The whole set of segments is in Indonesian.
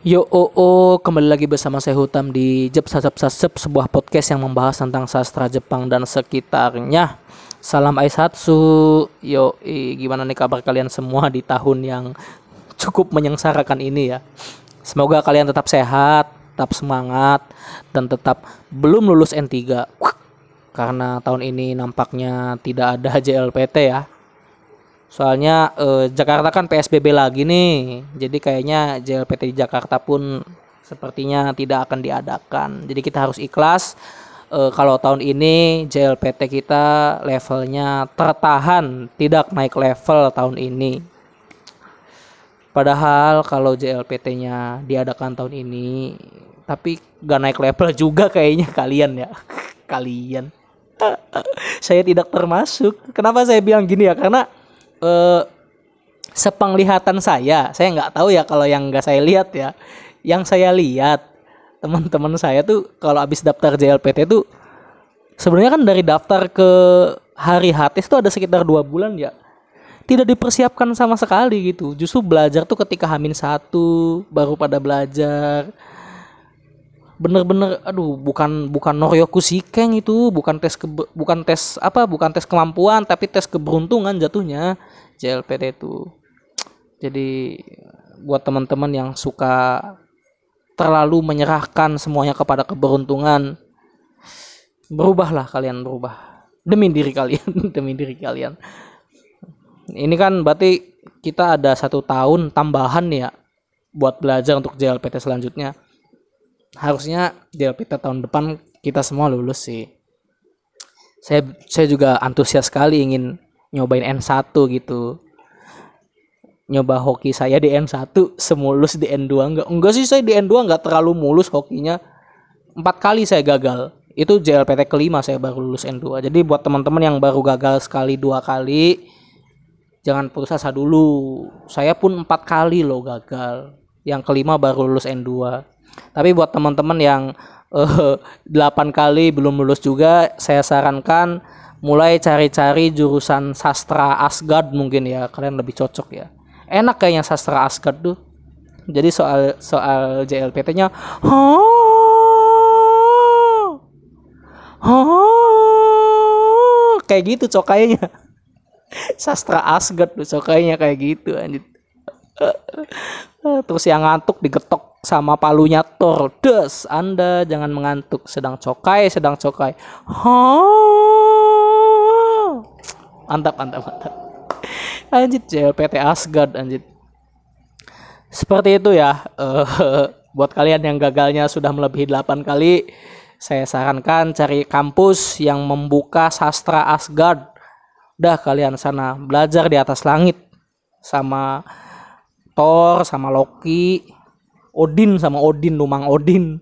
Yo oh, oh kembali lagi bersama saya Hutam di Jep Sasep Sasep sebuah podcast yang membahas tentang sastra Jepang dan sekitarnya. Salam Aisatsu. Yo, eh, gimana nih kabar kalian semua di tahun yang cukup menyengsarakan ini ya. Semoga kalian tetap sehat, tetap semangat dan tetap belum lulus N3. Karena tahun ini nampaknya tidak ada JLPT ya. Soalnya eh, Jakarta kan PSBB lagi nih. Jadi kayaknya JLPT di Jakarta pun sepertinya tidak akan diadakan. Jadi kita harus ikhlas eh, kalau tahun ini JLPT kita levelnya tertahan, tidak naik level tahun ini. Padahal kalau JLPT-nya diadakan tahun ini, tapi gak naik level juga kayaknya kalian ya. kalian. saya tidak termasuk. Kenapa saya bilang gini ya? Karena eh, sepenglihatan saya, saya nggak tahu ya kalau yang nggak saya lihat ya. Yang saya lihat teman-teman saya tuh kalau habis daftar JLPT tuh sebenarnya kan dari daftar ke hari HTS tuh ada sekitar dua bulan ya. Tidak dipersiapkan sama sekali gitu. Justru belajar tuh ketika hamin satu baru pada belajar bener-bener aduh bukan bukan Noryoku Shikeng itu bukan tes ke, bukan tes apa bukan tes kemampuan tapi tes keberuntungan jatuhnya JLPT itu. Jadi buat teman-teman yang suka terlalu menyerahkan semuanya kepada keberuntungan berubahlah kalian berubah. Demi diri kalian demi diri kalian. Ini kan berarti kita ada satu tahun tambahan ya buat belajar untuk JLPT selanjutnya harusnya JLPT tahun depan kita semua lulus sih. Saya saya juga antusias sekali ingin nyobain N1 gitu. Nyoba hoki saya di N1 semulus di N2 enggak enggak sih saya di N2 enggak terlalu mulus hokinya. Empat kali saya gagal. Itu JLPT kelima saya baru lulus N2 jadi buat teman-teman yang baru gagal sekali dua kali jangan putus asa dulu. Saya pun empat kali loh gagal. Yang kelima baru lulus N2 tapi buat teman-teman yang eh, delapan kali belum lulus juga saya sarankan mulai cari-cari jurusan sastra Asgard mungkin ya. Kalian lebih cocok ya. Enak kayaknya sastra Asgard tuh. Jadi soal soal JLPT-nya kayak gitu cokainya. Sastra Asgard tuh cokainya kayak gitu anjir terus yang ngantuk digetok sama palunya Thor des anda jangan mengantuk. Sedang cokai sedang cokai. Mantap mantap mantap. Anjir JLPT Asgard anjir seperti itu ya. Uh, buat kalian yang gagalnya sudah melebihi 8 kali saya sarankan cari kampus yang membuka sastra Asgard. Udah kalian sana belajar di atas langit. Sama Thor sama Loki Odin sama Odin Lumang Odin.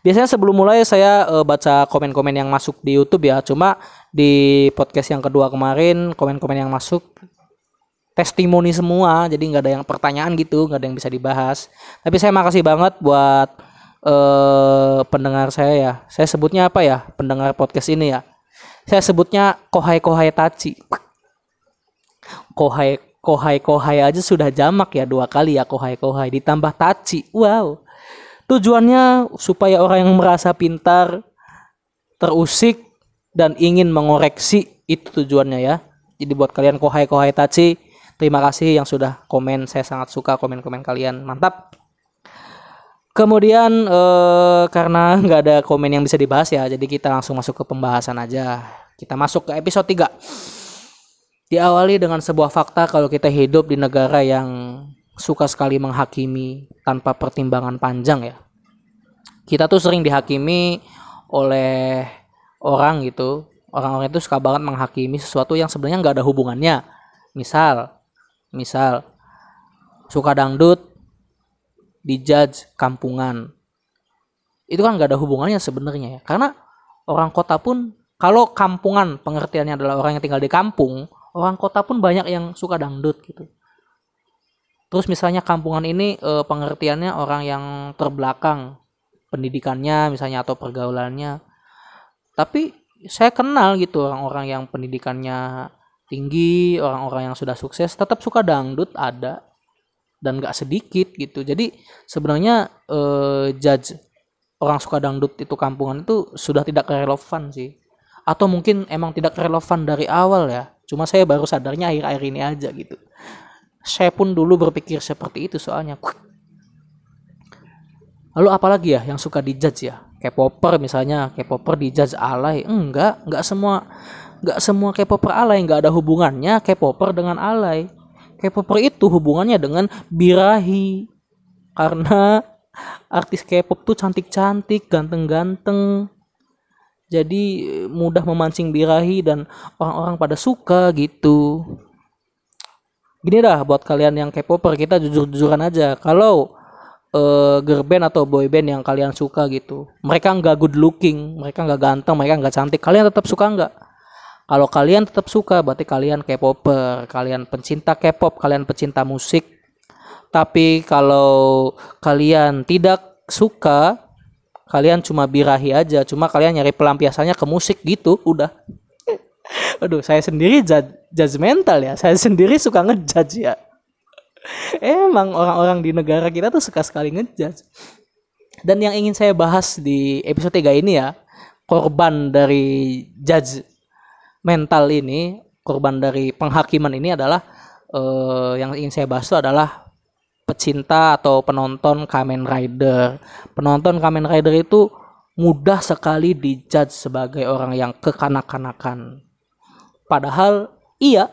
Biasanya sebelum mulai saya uh, baca komen-komen yang masuk di YouTube ya. Cuma di podcast yang kedua kemarin komen-komen yang masuk testimoni semua. Jadi nggak ada yang pertanyaan gitu nggak ada yang bisa dibahas. Tapi saya makasih banget buat uh, pendengar saya ya. Saya sebutnya apa ya? Pendengar podcast ini ya. Saya sebutnya kohai kohai taci kohai kohai kohai aja sudah jamak ya dua kali ya kohai kohai ditambah taci wow Tujuannya supaya orang yang merasa pintar, terusik dan ingin mengoreksi itu tujuannya ya. Jadi buat kalian kohai kohai taci, terima kasih yang sudah komen. Saya sangat suka komen-komen kalian. Mantap. Kemudian eh, karena nggak ada komen yang bisa dibahas ya, jadi kita langsung masuk ke pembahasan aja. Kita masuk ke episode 3. Diawali dengan sebuah fakta kalau kita hidup di negara yang suka sekali menghakimi tanpa pertimbangan panjang ya. Kita tuh sering dihakimi oleh orang gitu. Orang-orang itu suka banget menghakimi sesuatu yang sebenarnya nggak ada hubungannya. Misal, misal suka dangdut dijudge kampungan. Itu kan nggak ada hubungannya sebenarnya ya. Karena orang kota pun kalau kampungan pengertiannya adalah orang yang tinggal di kampung, orang kota pun banyak yang suka dangdut gitu Terus misalnya kampungan ini e, pengertiannya orang yang terbelakang pendidikannya misalnya atau pergaulannya. Tapi saya kenal gitu orang-orang yang pendidikannya tinggi, orang-orang yang sudah sukses tetap suka dangdut ada. dan gak sedikit gitu jadi sebenarnya eh, judge orang suka dangdut itu kampungan itu sudah tidak relevan sih atau mungkin emang tidak relevan dari awal ya cuma saya baru sadarnya akhir-akhir ini aja gitu. Saya pun dulu berpikir seperti itu soalnya. Lalu apalagi ya yang suka dijudge ya? K-popper misalnya K-popper dijudge alay. Enggak enggak semua enggak semua K-popper alay. Enggak ada hubungannya K-popper dengan alay. K-popper itu hubungannya dengan birahi. Karena artis K-pop tuh cantik-cantik ganteng-ganteng jadi mudah memancing birahi dan orang-orang pada suka gitu. Gini dah buat kalian yang K-popper kita jujur-jujuran aja. Kalau uh, girl band atau boy band yang kalian suka gitu mereka nggak good looking mereka nggak ganteng mereka nggak cantik kalian tetap suka nggak? Kalau kalian tetap suka berarti kalian K-popper kalian pencinta K-pop kalian pencinta musik. Tapi kalau kalian tidak suka kalian cuma birahi aja cuma kalian nyari pelampiasannya ke musik gitu udah Aduh, saya sendiri judgmental ya. Saya sendiri suka ngejudge ya. Emang orang-orang di negara kita tuh suka sekali ngejudge. Dan yang ingin saya bahas di episode 3 ini ya, korban dari judge mental ini, korban dari penghakiman ini adalah uh, yang ingin saya bahas itu adalah pecinta atau penonton Kamen Rider. Penonton Kamen Rider itu mudah sekali dijudge sebagai orang yang kekanak-kanakan Padahal iya.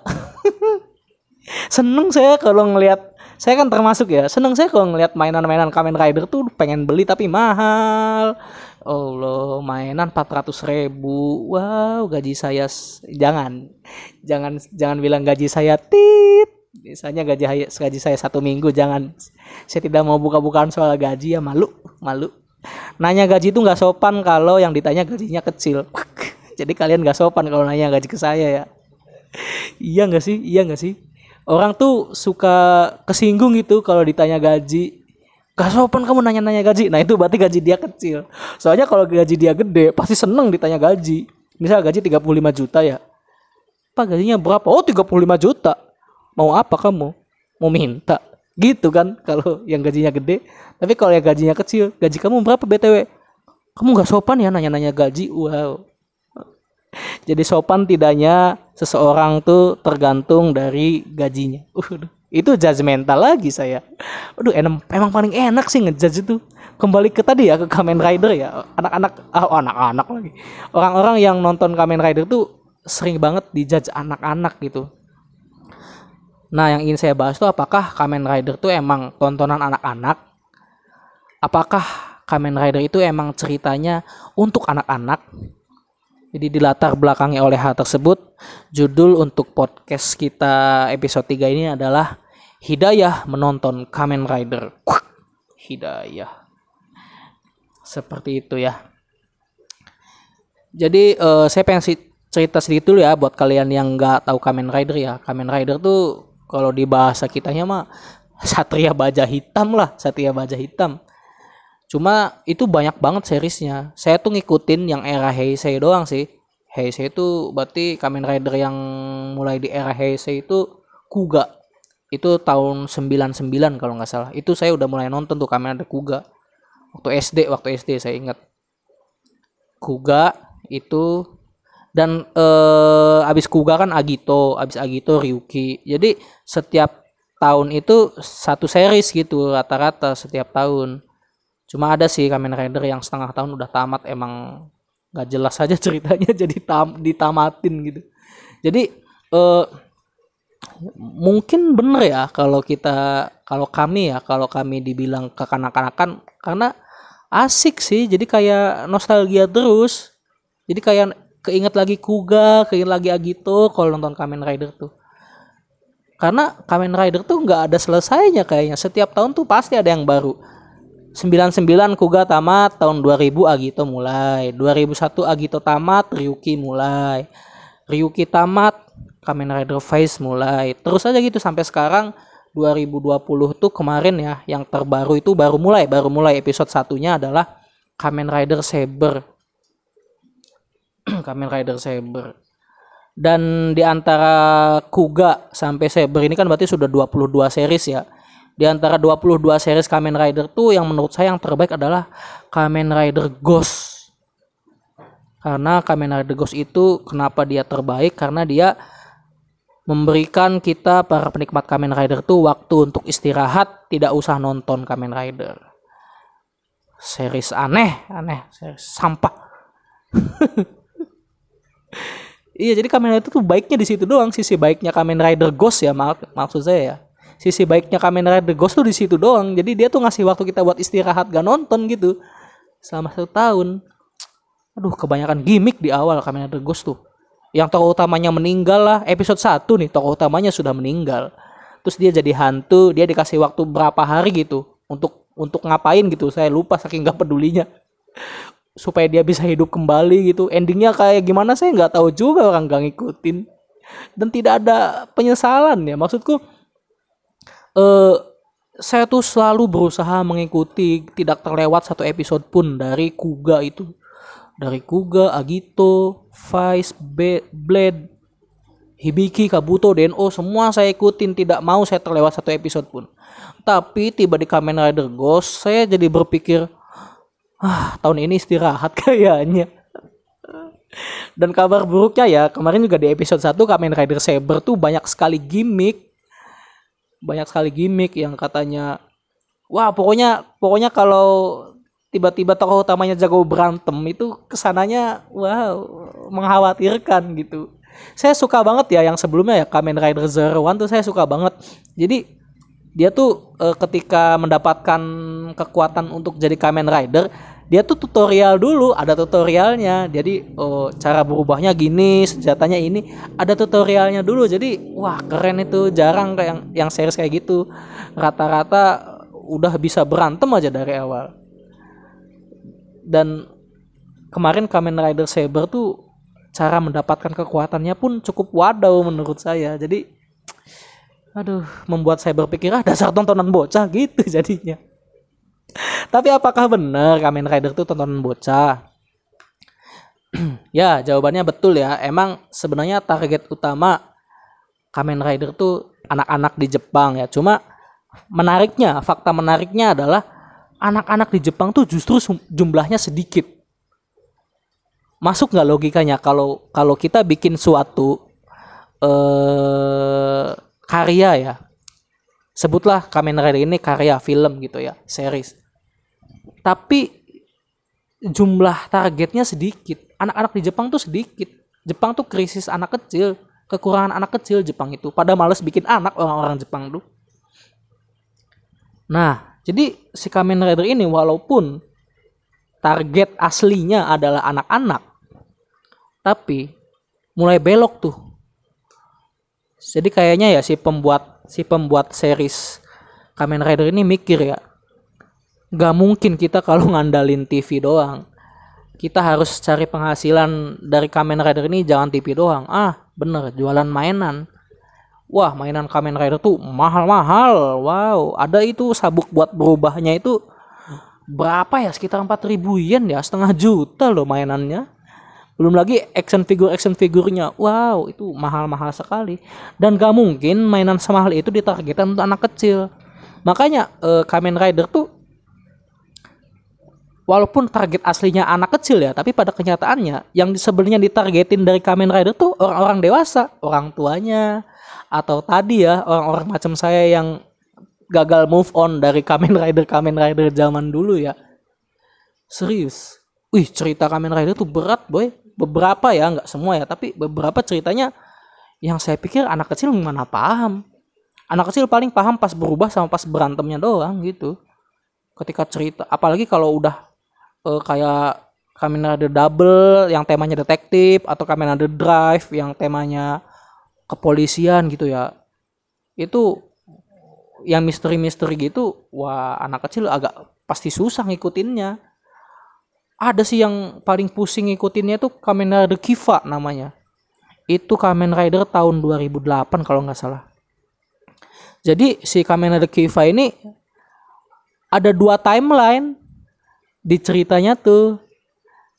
seneng saya kalau ngelihat saya kan termasuk ya seneng saya kalau ngelihat mainan-mainan Kamen Rider tuh pengen beli tapi mahal Allah mainan 400 ribu wow gaji saya jangan jangan jangan bilang gaji saya tit misalnya gaji gaji saya satu minggu jangan. Saya tidak mau buka-bukaan soal gaji ya malu malu. Nanya gaji itu nggak sopan kalau yang ditanya gajinya kecil. Jadi kalian gak sopan kalau nanya gaji ke saya ya. Iya gak sih? Iya gak sih? Orang tuh suka kesinggung gitu kalau ditanya gaji. Gak sopan kamu nanya-nanya gaji. Nah itu berarti gaji dia kecil. Soalnya kalau gaji dia gede pasti seneng ditanya gaji. Misal gaji 35 juta ya. Apa gajinya berapa? Oh 35 juta mau apa kamu mau minta gitu kan kalau yang gajinya gede tapi kalau yang gajinya kecil gaji kamu berapa btw kamu gak sopan ya nanya-nanya gaji wow jadi sopan tidaknya seseorang tuh tergantung dari gajinya. Uh, itu judgmental lagi saya. Aduh, emang, emang paling enak sih ngejudge itu. Kembali ke tadi ya ke Kamen Rider ya. Anak-anak ah, oh, anak-anak lagi. Orang-orang yang nonton Kamen Rider tuh sering banget dijudge anak-anak gitu. Nah, yang ingin saya bahas tuh apakah Kamen Rider tuh emang tontonan anak-anak? Apakah Kamen Rider itu emang ceritanya untuk anak-anak jadi di latar belakangnya oleh hal tersebut, judul untuk podcast kita episode 3 ini adalah Hidayah menonton Kamen Rider. Hidayah. Seperti itu ya. Jadi uh, saya pengen cerita sedikit dulu ya buat kalian yang nggak tahu Kamen Rider ya. Kamen Rider tuh kalau di bahasa kitanya mah satria baja hitam lah, satria baja hitam. Cuma itu banyak banget seriesnya. Saya tuh ngikutin yang era Heisei doang sih. Heisei itu berarti Kamen Rider yang mulai di era Heisei itu Kuga. Itu tahun 99 kalau nggak salah. Itu saya udah mulai nonton tuh Kamen Rider Kuga. Waktu SD, waktu SD saya ingat. Kuga itu dan eh, abis Kuga kan Agito, abis Agito Ryuki. Jadi setiap tahun itu satu series gitu rata-rata setiap tahun Cuma ada sih Kamen Rider yang setengah tahun udah tamat emang nggak jelas saja ceritanya jadi tam ditamatin gitu. Jadi uh, mungkin bener ya kalau kita kalau kami ya kalau kami dibilang kekanak-kanakan karena asik sih jadi kayak nostalgia terus jadi kayak keinget lagi Kuga keinget lagi Agito kalau nonton Kamen Rider tuh. Karena Kamen Rider tuh nggak ada selesainya kayaknya. Setiap tahun tuh pasti ada yang baru. 99 Kuga tamat tahun 2000 Agito mulai. 2001 Agito tamat Ryuki mulai. Ryuki tamat Kamen Rider Face mulai. Terus aja gitu sampai sekarang 2020 tuh kemarin ya yang terbaru itu baru mulai. Baru mulai episode satunya adalah Kamen Rider Saber Kamen Rider Saber dan di antara Kuga sampai Saber ini kan berarti sudah 22 series ya di antara 22 series Kamen Rider tuh yang menurut saya yang terbaik adalah Kamen Rider Ghost. Karena Kamen Rider Ghost itu kenapa dia terbaik? Karena dia memberikan kita para penikmat Kamen Rider tuh waktu untuk istirahat, tidak usah nonton Kamen Rider. Series aneh, aneh, series sampah. iya, jadi Kamen Rider tuh baiknya di situ doang, sisi baiknya Kamen Rider Ghost ya mak maksud saya ya. Sisi baiknya Kamen Rider Ghost tuh di situ doang jadi dia tuh ngasih waktu kita buat istirahat gak nonton gitu selama satu tahun. Aduh kebanyakan gimmick di awal Kamen Rider Ghost tuh. Yang tokoh utamanya meninggal lah episode 1 nih tokoh utamanya sudah meninggal. Terus dia jadi hantu dia dikasih waktu berapa hari gitu untuk untuk ngapain gitu saya lupa saking gak pedulinya supaya dia bisa hidup kembali gitu. Endingnya kayak gimana saya nggak tahu juga orang gak ngikutin. Dan tidak ada penyesalan ya. Maksudku uh, saya tuh selalu berusaha mengikuti tidak terlewat satu episode pun dari Kuga itu. Dari Kuga, Agito, Vice, Be Blade, Hibiki, Kabuto, Deno semua saya ikutin. Tidak mau saya terlewat satu episode pun. Tapi tiba di Kamen Rider Ghost saya jadi berpikir ah tahun ini istirahat kayaknya. Dan kabar buruknya ya kemarin juga di episode 1 Kamen Rider Saber tuh banyak sekali gimmick. Banyak sekali gimmick yang katanya wah pokoknya pokoknya kalau tiba-tiba tokoh utamanya jago berantem itu ke sananya wow mengkhawatirkan gitu. Saya suka banget ya yang sebelumnya ya Kamen Rider Zero One tuh saya suka banget. Jadi dia tuh e, ketika mendapatkan kekuatan untuk jadi Kamen Rider dia tuh tutorial dulu ada tutorialnya. Jadi oh, cara berubahnya gini senjatanya ini ada tutorialnya dulu. Jadi wah keren itu jarang kayak yang yang series kayak gitu. Rata-rata udah bisa berantem aja dari awal. Dan kemarin Kamen Rider Saber tuh cara mendapatkan kekuatannya pun cukup wadaw menurut saya. Jadi aduh membuat saya berpikir ah dasar tontonan bocah gitu jadinya tapi apakah benar Kamen Rider itu tontonan bocah? ya, jawabannya betul ya. Emang sebenarnya target utama Kamen Rider tuh anak-anak di Jepang ya. Cuma menariknya, fakta menariknya adalah anak-anak di Jepang tuh justru jumlahnya sedikit. Masuk nggak logikanya kalau kalau kita bikin suatu eh, karya ya, sebutlah Kamen Rider ini karya film gitu ya, series tapi jumlah targetnya sedikit. Anak-anak di Jepang tuh sedikit. Jepang tuh krisis anak kecil kekurangan anak kecil Jepang itu. Pada males bikin anak orang-orang Jepang tuh. Nah jadi si Kamen Rider ini walaupun target aslinya adalah anak-anak tapi mulai belok tuh. Jadi kayaknya ya si pembuat si pembuat series Kamen Rider ini mikir ya Gak mungkin kita kalau ngandalin TV doang. Kita harus cari penghasilan dari Kamen Rider ini jangan TV doang. Ah, bener jualan mainan. Wah, mainan Kamen Rider tuh mahal-mahal. Wow, ada itu sabuk buat berubahnya itu berapa ya? Sekitar 4000 yen ya, setengah juta loh mainannya. Belum lagi action figure action figurnya. Wow, itu mahal-mahal sekali. Dan gak mungkin mainan semahal itu ditargetkan untuk anak kecil. Makanya eh, Kamen Rider tuh walaupun target aslinya anak kecil ya, tapi pada kenyataannya yang sebenarnya ditargetin dari Kamen Rider tuh orang-orang dewasa, orang tuanya atau tadi ya orang-orang macam saya yang gagal move on dari Kamen Rider Kamen Rider zaman dulu ya. Serius. Wih, cerita Kamen Rider tuh berat, boy. Beberapa ya, nggak semua ya, tapi beberapa ceritanya yang saya pikir anak kecil gimana paham. Anak kecil paling paham pas berubah sama pas berantemnya doang gitu. Ketika cerita, apalagi kalau udah uh, kayak Kamen Rider Double yang temanya detektif atau Kamen Rider Drive yang temanya kepolisian gitu ya. Itu yang misteri-misteri gitu, wah anak kecil agak pasti susah ngikutinnya. Ada sih yang paling pusing ngikutinnya tuh Kamen Rider Kiva namanya. Itu Kamen Rider tahun 2008 kalau nggak salah. Jadi si Kamen Rider Kiva ini ada dua timeline di ceritanya tuh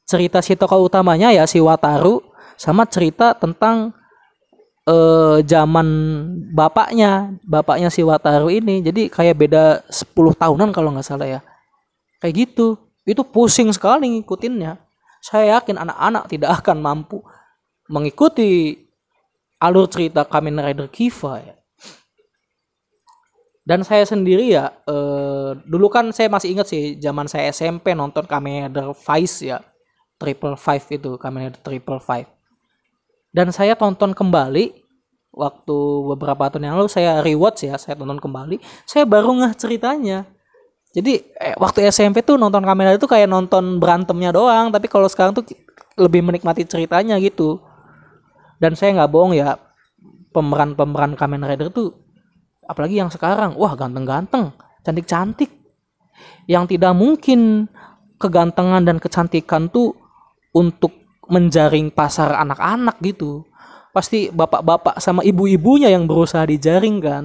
cerita si tokoh utamanya ya si Wataru sama cerita tentang eh zaman bapaknya, bapaknya si Wataru ini. Jadi kayak beda 10 tahunan kalau nggak salah ya. Kayak gitu. Itu pusing sekali ngikutinnya. Saya yakin anak-anak tidak akan mampu mengikuti alur cerita Kamen Rider Kiva ya. Dan saya sendiri ya, eh, dulu kan saya masih ingat sih zaman saya SMP nonton Kamen Rider Vice ya, Triple Five itu Kamen Rider Triple Five. Dan saya tonton kembali waktu beberapa tahun yang lalu saya rewatch ya saya tonton kembali saya baru ngeh ceritanya. Jadi eh, waktu SMP tuh nonton kamera itu kayak nonton berantemnya doang tapi kalau sekarang tuh lebih menikmati ceritanya gitu. Dan saya nggak bohong ya pemeran-pemeran Kamen Rider tuh apalagi yang sekarang wah ganteng-ganteng cantik-cantik. Yang tidak mungkin kegantengan dan kecantikan tuh untuk menjaring pasar anak-anak gitu. Pasti bapak-bapak sama ibu-ibunya yang berusaha dijaring kan.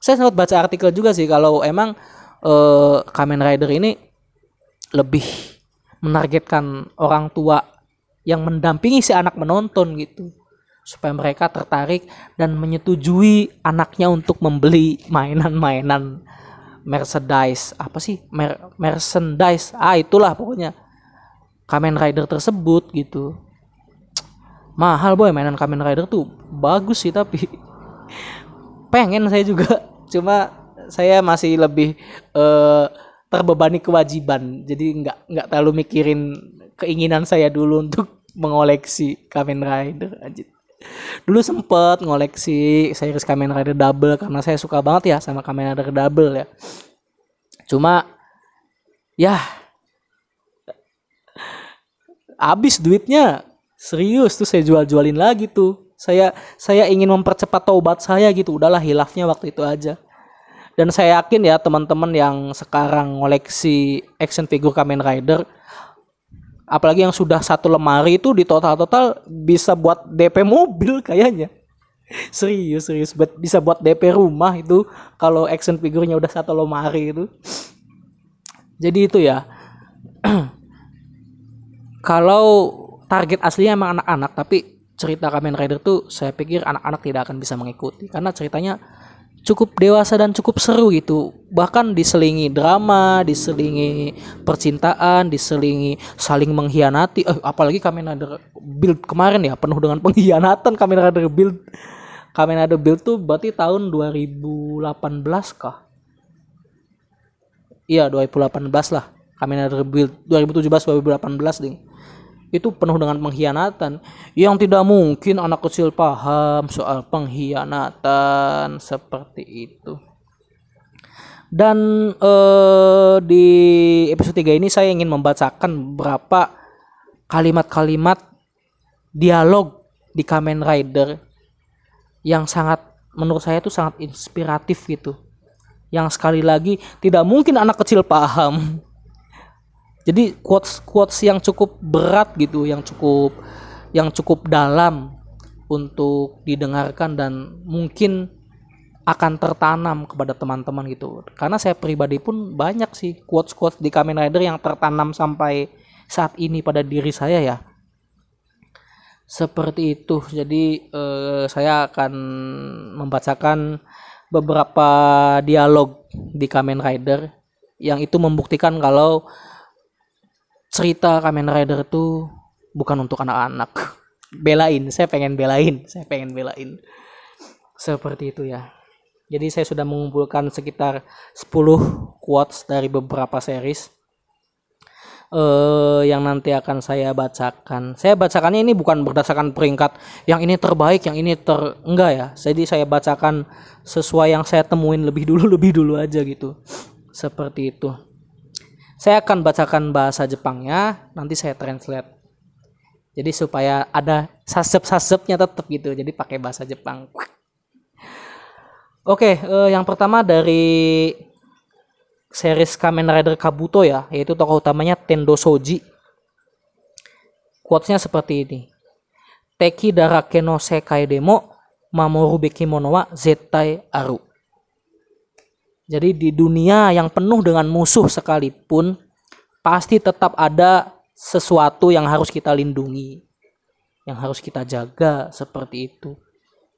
Saya sempat baca artikel juga sih kalau emang eh, Kamen Rider ini lebih menargetkan orang tua yang mendampingi si anak menonton gitu supaya mereka tertarik dan menyetujui anaknya untuk membeli mainan-mainan merchandise apa sih Mer merchandise. Ah itulah pokoknya. Kamen Rider tersebut gitu. Mahal boy mainan Kamen Rider tuh. Bagus sih tapi pengen saya juga. Cuma saya masih lebih uh, terbebani kewajiban. Jadi nggak nggak terlalu mikirin keinginan saya dulu untuk mengoleksi Kamen Rider aja dulu sempet ngoleksi series Kamen Rider Double karena saya suka banget ya sama Kamen Rider Double ya. Cuma ya habis duitnya serius tuh saya jual-jualin lagi tuh. Saya saya ingin mempercepat taubat saya gitu. Udahlah hilafnya waktu itu aja. Dan saya yakin ya teman-teman yang sekarang ngoleksi action figure Kamen Rider apalagi yang sudah satu lemari itu di total-total bisa buat DP mobil kayaknya. Serius serius. Bisa buat DP rumah itu kalau action figurnya udah satu lemari itu. Jadi itu ya. Kalau target aslinya emang anak-anak tapi cerita Kamen Rider tuh saya pikir anak-anak tidak akan bisa mengikuti. Karena ceritanya cukup dewasa dan cukup seru gitu bahkan diselingi drama diselingi percintaan diselingi saling mengkhianati. Eh, apalagi Kamen Rider Build kemarin ya penuh dengan pengkhianatan Kamen Rider Build. Kamen Rider Build tuh berarti tahun 2018 kah? Iya 2018 lah Kamen Rider Build. 2017 2018 ding. Itu penuh dengan pengkhianatan. Yang tidak mungkin anak kecil paham soal pengkhianatan seperti itu dan eh, di episode 3 ini saya ingin membacakan beberapa kalimat-kalimat dialog di Kamen Rider yang sangat menurut saya itu sangat inspiratif gitu. Yang sekali lagi tidak mungkin anak kecil paham. Jadi quotes quotes yang cukup berat gitu yang cukup yang cukup dalam untuk didengarkan dan mungkin akan tertanam kepada teman-teman gitu karena saya pribadi pun banyak sih quotes quotes di Kamen Rider yang tertanam sampai saat ini pada diri saya ya seperti itu jadi eh, saya akan membacakan beberapa dialog di Kamen Rider yang itu membuktikan kalau cerita Kamen Rider itu bukan untuk anak-anak. Belain, saya pengen belain, saya pengen belain. Seperti itu ya. Jadi saya sudah mengumpulkan sekitar 10 quotes dari beberapa series uh, yang nanti akan saya bacakan. Saya bacakannya ini bukan berdasarkan peringkat yang ini terbaik, yang ini ter enggak ya. Jadi saya bacakan sesuai yang saya temuin lebih dulu lebih dulu aja gitu. Seperti itu. Saya akan bacakan bahasa Jepangnya, nanti saya translate. Jadi supaya ada sasep-sasepnya tetap gitu. Jadi pakai bahasa Jepang. Oke, uh, yang pertama dari series Kamen Rider Kabuto ya, yaitu tokoh utamanya Tendo Soji. Quotesnya seperti ini. Teki darake no sekai demo mamoru bekimono wa zettai aru. Jadi di dunia yang penuh dengan musuh sekalipun pasti tetap ada sesuatu yang harus kita lindungi, yang harus kita jaga seperti itu.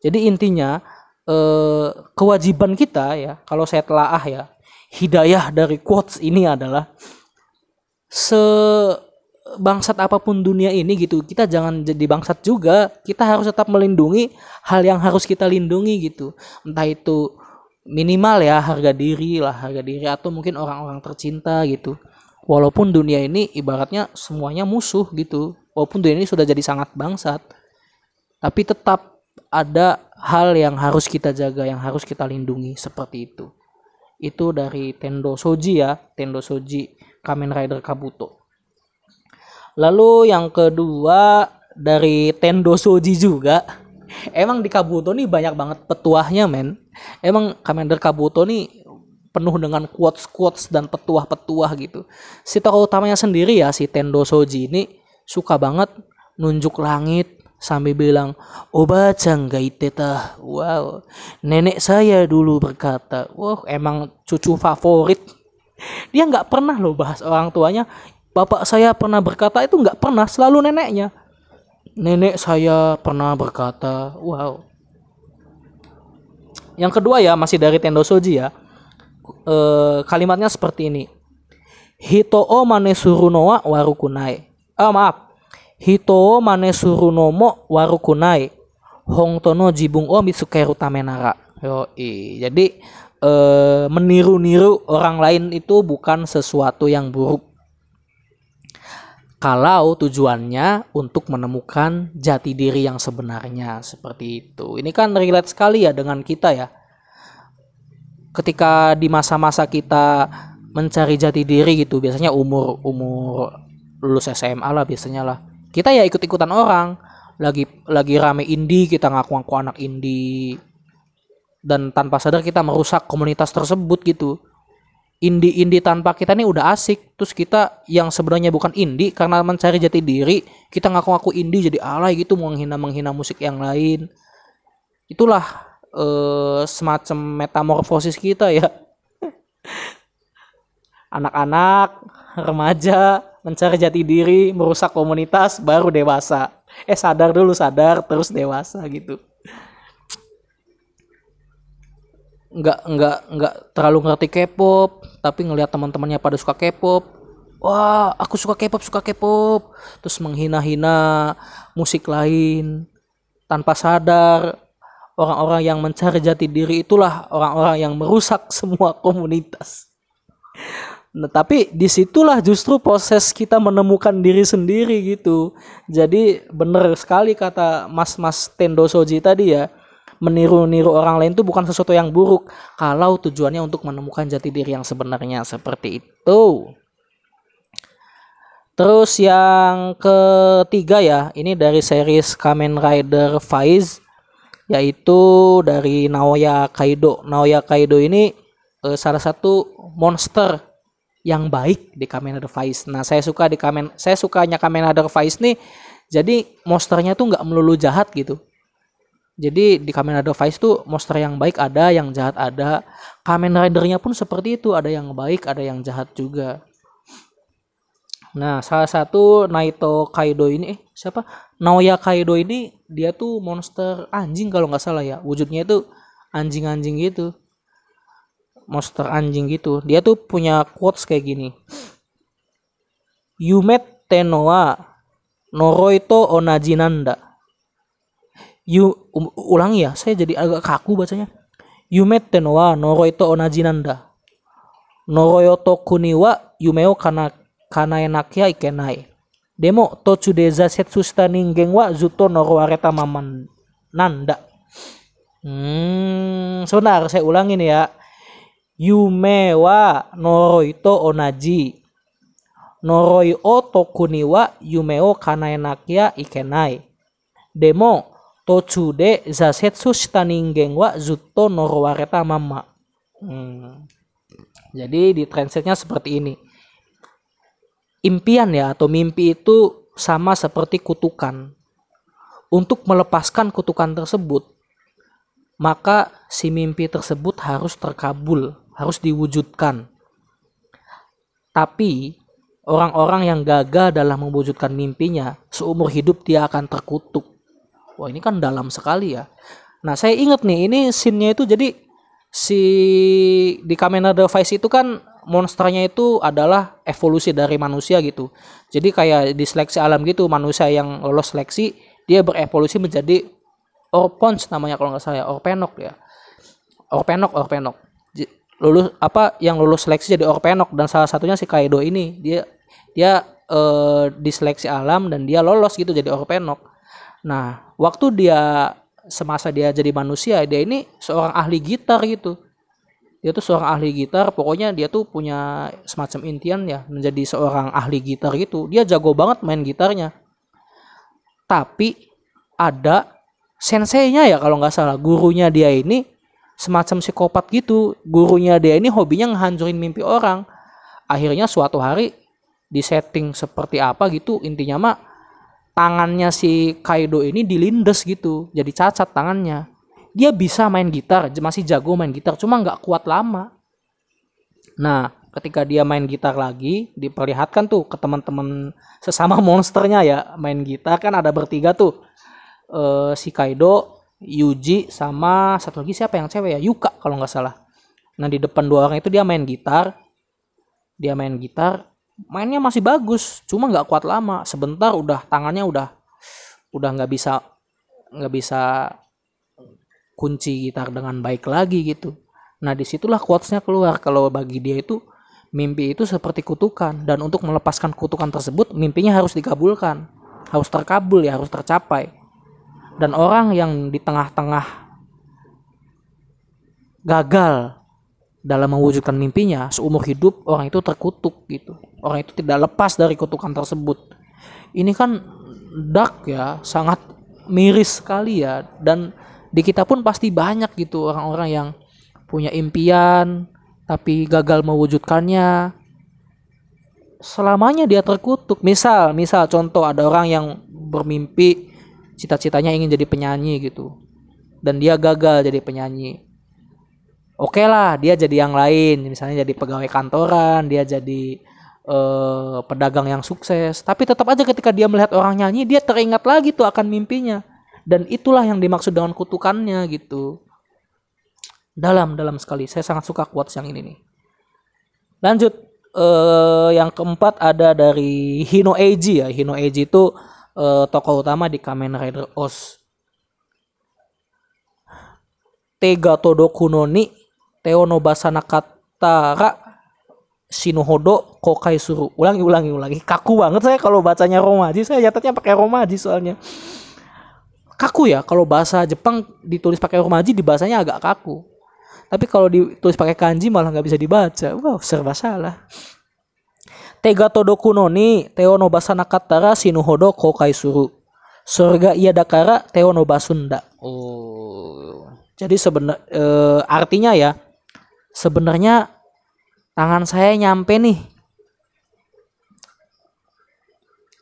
Jadi intinya eh, kewajiban kita ya, kalau saya telaah ya, hidayah dari quotes ini adalah se bangsat apa pun dunia ini gitu kita jangan jadi bangsat juga. Kita harus tetap melindungi hal yang harus kita lindungi gitu. Entah itu minimal ya harga diri lah harga diri atau mungkin orang-orang tercinta gitu. Walaupun dunia ini ibaratnya semuanya musuh gitu. Walaupun dunia ini sudah jadi sangat bangsat. Tapi tetap ada hal yang harus kita jaga yang harus kita lindungi seperti itu itu dari Tendo Soji ya Tendo Soji Kamen Rider Kabuto Lalu yang kedua dari Tendo Soji juga. Emang di Kabuto nih banyak banget petuahnya men. Emang Commander Kabuto nih penuh dengan quotes-quotes dan petuah-petuah gitu. Si tokoh utamanya sendiri ya si Tendo Soji ini suka banget nunjuk langit sambil bilang oba teta wow nenek saya dulu berkata wah emang cucu favorit dia nggak pernah loh bahas orang tuanya Bapak saya pernah berkata itu nggak pernah, selalu neneknya. Nenek saya pernah berkata, wow. Yang kedua ya masih dari Tendo Soji ya. E, kalimatnya seperti ini. Hitoo mane surunoa warukunai. Ah maaf. Hitoo mane surunomo warukunai. Hongtono jibung o mitsukeru tamenara. Yo, jadi e, meniru-niru orang lain itu bukan sesuatu yang buruk kalau tujuannya untuk menemukan jati diri yang sebenarnya seperti itu. Ini kan relate sekali ya dengan kita ya. Ketika di masa-masa kita mencari jati diri gitu, biasanya umur umur lulus SMA lah biasanya lah. Kita ya ikut-ikutan orang. Lagi lagi rame indie, kita ngaku-ngaku anak indie. Dan tanpa sadar kita merusak komunitas tersebut gitu. Indie-indie tanpa kita nih udah asik. Terus kita yang sebenarnya bukan indie karena mencari jati diri kita ngaku-ngaku indie jadi alay gitu menghina menghina musik yang lain. Itulah uh, semacam metamorfosis kita ya. Anak-anak remaja mencari jati diri merusak komunitas baru dewasa. Eh sadar dulu sadar terus dewasa gitu. Nggak nggak nggak terlalu ngerti K-pop tapi ngelihat teman-temannya pada suka K-pop. Wah aku suka K-pop suka K-pop. Terus menghina-hina musik lain tanpa sadar. Orang-orang yang mencari jati diri itulah orang-orang yang merusak semua komunitas Nah, tapi di situlah justru proses kita menemukan diri sendiri gitu. Jadi bener sekali kata Mas-Mas Tendo Soji tadi ya meniru-niru orang lain itu bukan sesuatu yang buruk kalau tujuannya untuk menemukan jati diri yang sebenarnya seperti itu. Terus yang ketiga ya, ini dari series Kamen Rider Faiz yaitu dari Naoya Kaido. Naoya Kaido ini eh, salah satu monster yang baik di Kamen Rider Faiz. Nah, saya suka di Kamen saya sukanya Kamen Rider Faiz nih jadi monsternya tuh nggak melulu jahat gitu jadi di Kamen Rider Vice tuh monster yang baik ada, yang jahat ada. Kamen Ridernya pun seperti itu, ada yang baik, ada yang jahat juga. Nah, salah satu Naito Kaido ini eh siapa? Naoya Kaido ini dia tuh monster anjing kalau nggak salah ya. Wujudnya itu anjing-anjing gitu. Monster anjing gitu. Dia tuh punya quotes kayak gini. Yumet Tenoa Noroito Onajinanda Yu um, ulangi ya, saya jadi agak kaku bacanya. Yumet tenowa noroito onajinanda. Noroyoto kuniwa yumeo kana kanaenakya ikenai. Demo tochu de zasetsu shita ningen wa zuto norowareta maman nanda. Hmm, sebentar saya ulangin ya. Yume wa noroito onaji. Noroi o tokuni wa yumeo kanaenakya ikenai. Demo tochude zasetsu shita ningen wa zutto norowareta mama. Hmm. Jadi di translate-nya seperti ini. Impian ya atau mimpi itu sama seperti kutukan. Untuk melepaskan kutukan tersebut, maka si mimpi tersebut harus terkabul, harus diwujudkan. Tapi orang-orang yang gagal dalam mewujudkan mimpinya, seumur hidup dia akan terkutuk Wah ini kan dalam sekali ya. Nah, saya inget nih, ini scene-nya itu jadi si di Kamen Rider Vice itu kan monsternya itu adalah evolusi dari manusia gitu. Jadi kayak di seleksi alam gitu, manusia yang lolos seleksi dia berevolusi menjadi Orpons namanya kalau nggak salah ya, Orpenok ya. Orpenok, Orpenok. Lulus apa yang lulus seleksi jadi Orpenok dan salah satunya si Kaido ini. Dia dia eh, di seleksi alam dan dia lolos gitu jadi Orpenok. Nah, waktu dia semasa dia jadi manusia dia ini seorang ahli gitar gitu. Dia tuh seorang ahli gitar. Pokoknya dia tuh punya semacam intian ya menjadi seorang ahli gitar gitu. Dia jago banget main gitarnya. Tapi ada senseinya ya kalau nggak salah. Gurunya dia ini semacam psikopat gitu. Gurunya dia ini hobinya ngehancurin mimpi orang. Akhirnya suatu hari di setting seperti apa gitu intinya mah tangannya si Kaido ini dilindes gitu jadi cacat tangannya. Dia bisa main gitar masih jago main gitar cuma nggak kuat lama. Nah ketika dia main gitar lagi diperlihatkan tuh ke teman-teman sesama monsternya ya main gitar kan ada bertiga tuh. Uh, si Kaido Yuji sama satu lagi siapa yang cewek ya? Yuka kalau nggak salah. Nah di depan dua orang itu dia main gitar. Dia main gitar. Mainnya masih bagus cuma nggak kuat lama. Sebentar udah tangannya udah udah nggak bisa nggak bisa kunci gitar dengan baik lagi gitu. Nah di situlah quotesnya keluar. Kalau bagi dia itu mimpi itu seperti kutukan. Dan untuk melepaskan kutukan tersebut mimpinya harus dikabulkan harus terkabul ya harus tercapai dan orang yang di tengah-tengah gagal dalam mewujudkan mimpinya seumur hidup orang itu terkutuk gitu. Orang itu tidak lepas dari kutukan tersebut. Ini kan dark ya sangat miris sekali ya. Dan di kita pun pasti banyak gitu orang-orang yang punya impian tapi gagal mewujudkannya. Selamanya dia terkutuk. Misal misal contoh ada orang yang bermimpi cita-citanya ingin jadi penyanyi gitu. Dan dia gagal jadi penyanyi. Oke okay lah dia jadi yang lain. Misalnya jadi pegawai kantoran dia jadi uh, pedagang yang sukses. Tapi tetap aja ketika dia melihat orang nyanyi dia teringat lagi tuh akan mimpinya. Dan itulah yang dimaksud dengan kutukannya gitu. Dalam dalam sekali. Saya sangat suka quotes yang ini nih. Lanjut uh, yang keempat ada dari Hino Eiji ya. Hino Eiji itu uh, tokoh utama di Kamen Rider Os Tega Todoku no ni Teo no Basanakatara Shinohodo Kokai Suru. Ulangi, ulangi, ulangi. Kaku banget saya kalau bacanya Romaji. Saya nyatetnya pakai Romaji soalnya. Kaku ya. Kalau bahasa Jepang ditulis pakai Romaji, di bahasanya agak kaku. Tapi kalau ditulis pakai kanji malah nggak bisa dibaca. Wow, serba salah. Tega Todoku no ni Teo no Basana Katara Shinohodo Kokai Suru. Surga iya dakara Teo no Basunda. Oh. Jadi sebenarnya e, artinya ya sebenarnya tangan saya nyampe nih.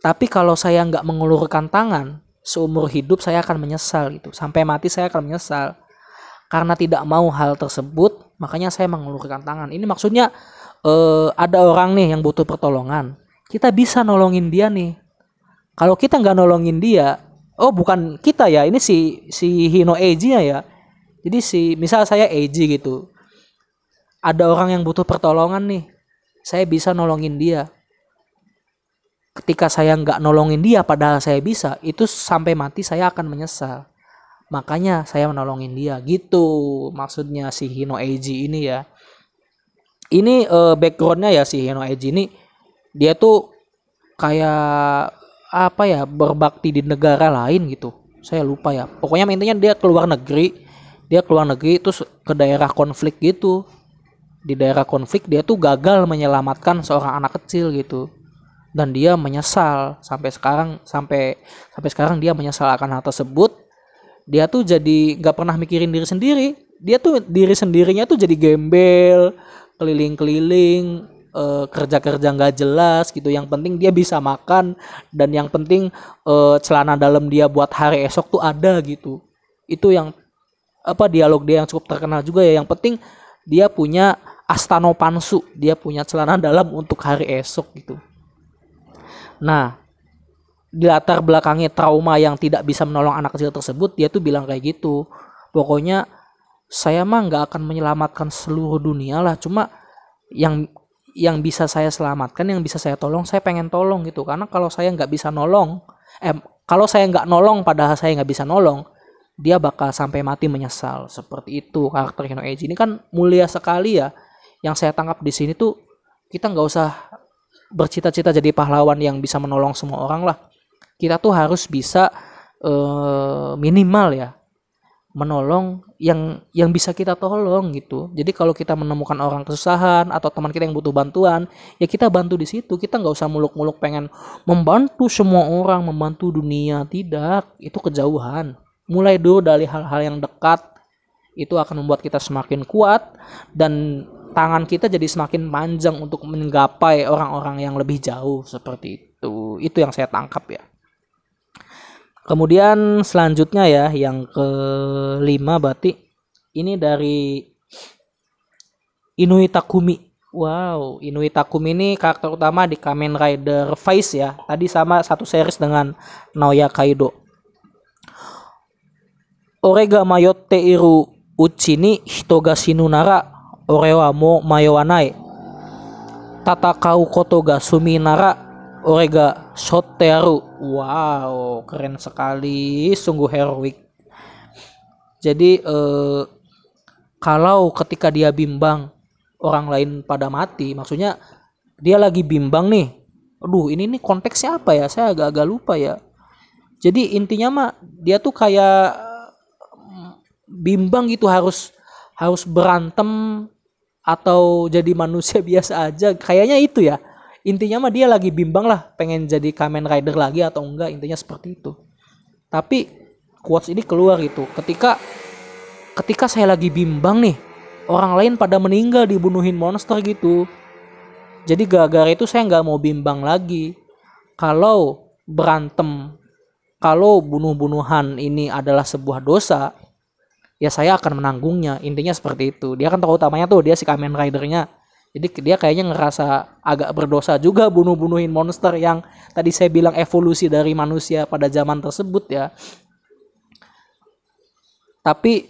Tapi kalau saya nggak mengulurkan tangan, seumur hidup saya akan menyesal gitu. Sampai mati saya akan menyesal. Karena tidak mau hal tersebut, makanya saya mengulurkan tangan. Ini maksudnya eh, ada orang nih yang butuh pertolongan. Kita bisa nolongin dia nih. Kalau kita nggak nolongin dia, oh bukan kita ya, ini si si Hino Eiji ya. Jadi si misal saya Eiji gitu ada orang yang butuh pertolongan nih saya bisa nolongin dia ketika saya nggak nolongin dia padahal saya bisa itu sampai mati saya akan menyesal makanya saya menolongin dia gitu maksudnya si Hino Eiji ini ya ini uh, backgroundnya ya si Hino Eiji ini dia tuh kayak apa ya berbakti di negara lain gitu. Saya lupa ya. Pokoknya intinya dia keluar negeri dia keluar negeri terus ke daerah konflik gitu. Di daerah konflik dia tuh gagal menyelamatkan seorang anak kecil gitu. Dan dia menyesal sampai sekarang sampai sampai sekarang dia menyesal akan hal tersebut. Dia tuh jadi nggak pernah mikirin diri sendiri. Dia tuh diri sendirinya tuh jadi gembel keliling-keliling uh, kerja-kerja nggak jelas gitu. Yang penting dia bisa makan dan yang penting uh, celana dalam dia buat hari esok tuh ada gitu. Itu yang apa dialog dia yang cukup terkenal juga ya. Yang penting dia punya Astano Pansu dia punya celana dalam untuk hari esok gitu. Nah di latar belakangnya trauma yang tidak bisa menolong anak kecil tersebut dia tuh bilang kayak gitu. Pokoknya saya mah nggak akan menyelamatkan seluruh dunia lah. Cuma yang yang bisa saya selamatkan yang bisa saya tolong saya pengen tolong gitu. Karena kalau saya nggak bisa nolong eh kalau saya nggak nolong padahal saya nggak bisa nolong dia bakal sampai mati menyesal. Seperti itu karakter Hino Eiji ini kan mulia sekali ya. Yang saya tangkap di sini tuh kita nggak usah bercita-cita jadi pahlawan yang bisa menolong semua orang lah. Kita tuh harus bisa uh, minimal ya menolong yang yang bisa kita tolong gitu. Jadi kalau kita menemukan orang kesusahan atau teman kita yang butuh bantuan, ya kita bantu di situ. Kita nggak usah muluk-muluk pengen membantu semua orang, membantu dunia. Tidak, itu kejauhan. Mulai dulu dari hal-hal yang dekat, itu akan membuat kita semakin kuat dan tangan kita jadi semakin panjang untuk menggapai orang-orang yang lebih jauh seperti itu. Itu yang saya tangkap ya. Kemudian selanjutnya ya yang kelima berarti ini dari Inui Takumi. Wow, Inui Takumi ini karakter utama di Kamen Rider Vice ya. Tadi sama satu series dengan Naoya Kaido. Orega mayotte iru uchini hitoga sinunara orewa mo mayowanai. Tatakau koto ga suminara Orega Soteru. Wow, keren sekali, sungguh heroik. Jadi eh, kalau ketika dia bimbang orang lain pada mati, maksudnya dia lagi bimbang nih. Aduh, ini nih konteksnya apa ya? Saya agak-agak lupa ya. Jadi intinya mah dia tuh kayak bimbang gitu harus harus berantem atau jadi manusia biasa aja. Kayaknya itu ya intinya mah dia lagi bimbang lah pengen jadi Kamen Rider lagi atau enggak intinya seperti itu. Tapi quotes ini keluar gitu. Ketika ketika saya lagi bimbang nih orang lain pada meninggal dibunuhin monster gitu. Jadi gara-gara itu saya nggak mau bimbang lagi. Kalau berantem kalau bunuh-bunuhan ini adalah sebuah dosa ya saya akan menanggungnya. Intinya seperti itu. Dia kan tokoh utamanya tuh dia si Kamen Ridernya jadi dia kayaknya ngerasa agak berdosa juga bunuh-bunuhin monster yang tadi saya bilang evolusi dari manusia pada zaman tersebut ya. Tapi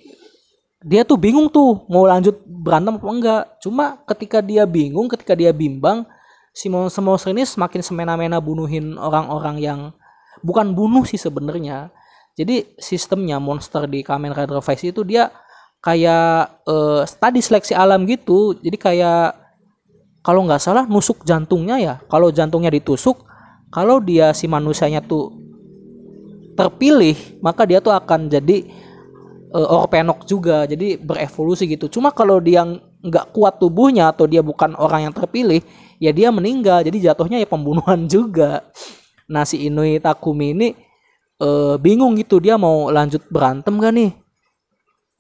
dia tuh bingung tuh mau lanjut berantem apa enggak. Cuma ketika dia bingung, ketika dia bimbang, si monster-monster ini semakin semena-mena bunuhin orang-orang yang bukan bunuh sih sebenarnya. Jadi sistemnya monster di Kamen Rider Vice itu dia kayak uh, tadi seleksi alam gitu. Jadi kayak kalau nggak salah nusuk jantungnya ya. Kalau jantungnya ditusuk kalau dia si manusianya tuh terpilih maka dia tuh akan jadi uh, orpenok juga jadi berevolusi gitu. Cuma kalau dia nggak kuat tubuhnya atau dia bukan orang yang terpilih ya dia meninggal jadi jatuhnya ya pembunuhan juga. Nah si Inui Takumi ini uh, bingung gitu dia mau lanjut berantem gak nih?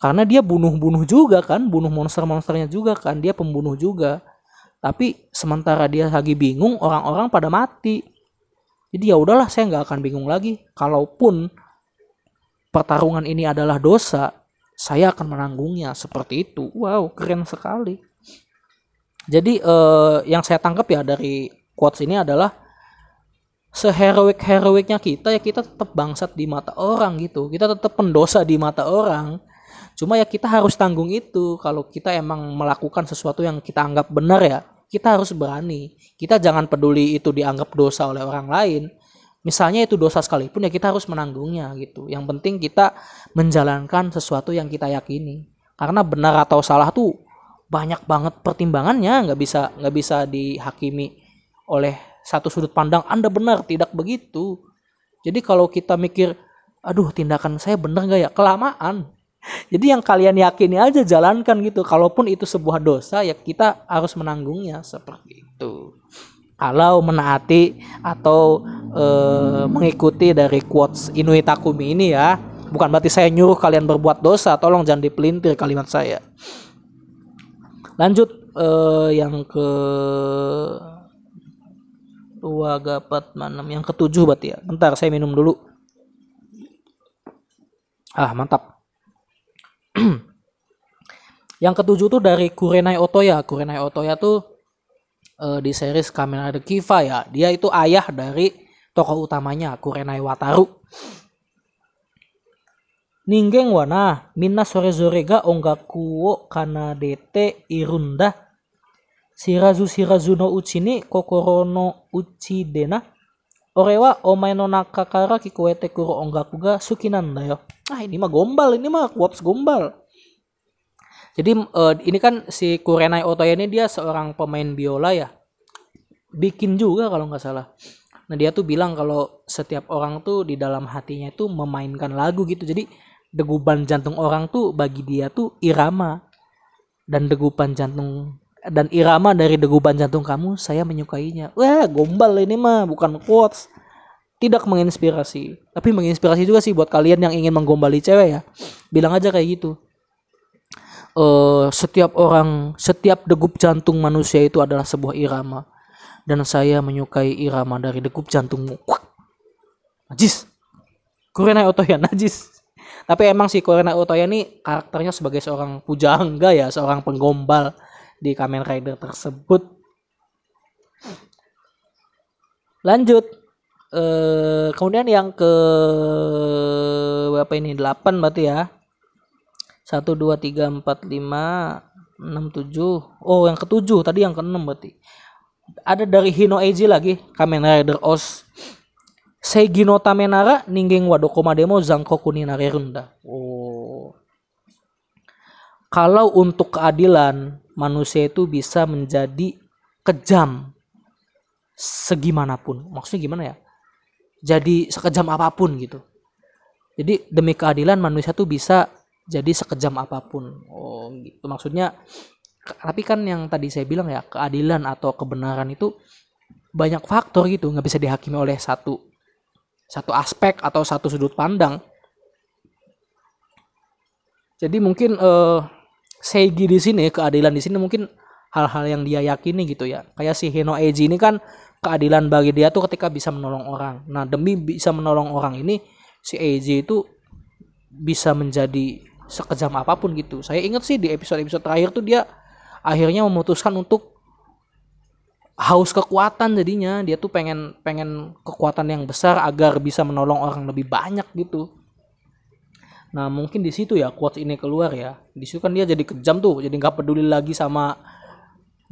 Karena dia bunuh-bunuh juga kan bunuh monster-monsternya juga kan dia pembunuh juga tapi sementara dia lagi bingung orang-orang pada mati. Jadi ya udahlah saya nggak akan bingung lagi. Kalaupun pertarungan ini adalah dosa saya akan menanggungnya seperti itu. Wow keren sekali. Jadi eh, yang saya tangkap ya dari quotes ini adalah seheroik heroiknya kita ya kita tetap bangsat di mata orang gitu. Kita tetap pendosa di mata orang cuma ya kita harus tanggung itu kalau kita emang melakukan sesuatu yang kita anggap benar ya kita harus berani. Kita jangan peduli itu dianggap dosa oleh orang lain. Misalnya itu dosa sekalipun ya kita harus menanggungnya gitu. Yang penting kita menjalankan sesuatu yang kita yakini. Karena benar atau salah tuh banyak banget pertimbangannya, nggak bisa nggak bisa dihakimi oleh satu sudut pandang Anda benar, tidak begitu. Jadi kalau kita mikir, aduh tindakan saya benar nggak ya, kelamaan jadi yang kalian yakini aja jalankan gitu. Kalaupun itu sebuah dosa ya kita harus menanggungnya seperti itu. Kalau menaati atau e, mengikuti dari quotes Inui Takumi ini ya, bukan berarti saya nyuruh kalian berbuat dosa. Tolong jangan dipelintir kalimat saya. Lanjut e, yang ke dua gapat enam yang ketujuh berarti ya. Bentar saya minum dulu. Ah mantap. yang ketujuh tuh dari Kurenai Otoya. Kurenai Otoya tuh uh, di series Kamen Rider Kiva ya. Dia itu ayah dari tokoh utamanya Kurenai Wataru. Ninggeng wana minna sore zore ga ongaku wo kana dete irunda shirazu shirazu no uchi ni kokoro no uchi dena ore wa omae no nakakara kikuete kuro ongaku ga suki nanda yo. Ah ini mah gombal, ini mah quotes gombal. Jadi uh, ini kan si Kurenai Otoya ini dia seorang pemain biola ya. Bikin juga kalau nggak salah. Nah dia tuh bilang kalau setiap orang tuh di dalam hatinya itu memainkan lagu gitu. Jadi degupan jantung orang tuh bagi dia tuh irama. Dan degupan jantung dan irama dari degupan jantung kamu saya menyukainya. Wah gombal ini mah bukan quotes. Tidak menginspirasi. Tapi menginspirasi juga sih buat kalian yang ingin menggombali cewek ya. Bilang aja kayak gitu. Uh, setiap orang, setiap degup jantung manusia itu adalah sebuah irama dan saya menyukai irama dari degup jantungmu. Najis. Kurena Otoya najis. Tapi emang si Kurena Otoya ini karakternya sebagai seorang pujangga ya, seorang penggombal di Kamen Rider tersebut. Lanjut. Eh, kemudian yang ke berapa ini? 8 berarti ya. 1 2 3 4 5 6 7. Oh, yang ketujuh tadi yang keenam berarti ada dari Hino Eiji lagi Kamen Rider Os Seigino Tamenara Ninggeng Wadokoma Demo Zankoku ni Runda. Oh. Kalau untuk keadilan manusia itu bisa menjadi kejam segimanapun. Maksudnya gimana ya? Jadi sekejam apa pun gitu. Jadi demi keadilan manusia tuh bisa jadi sekejam apa pun. Oh gitu. Maksudnya tapi kan yang tadi saya bilang ya keadilan atau kebenaran itu banyak faktor gitu nggak bisa dihakimi oleh satu satu aspek atau satu sudut pandang jadi mungkin uh, Seigi di sini keadilan di sini mungkin hal-hal yang dia yakini gitu ya. Kayak si Hino Eiji ini kan keadilan bagi dia tuh ketika bisa menolong orang. Nah demi bisa menolong orang ini si Eiji itu bisa menjadi sekejam apa pun gitu. Saya ingat sih di episode-episode terakhir tuh dia akhirnya memutuskan untuk haus kekuatan jadinya. Dia tuh pengen pengen kekuatan yang besar agar bisa menolong orang lebih banyak gitu nah mungkin di situ ya quotes ini keluar ya. Di situ kan dia jadi kejam tuh jadi nggak peduli lagi sama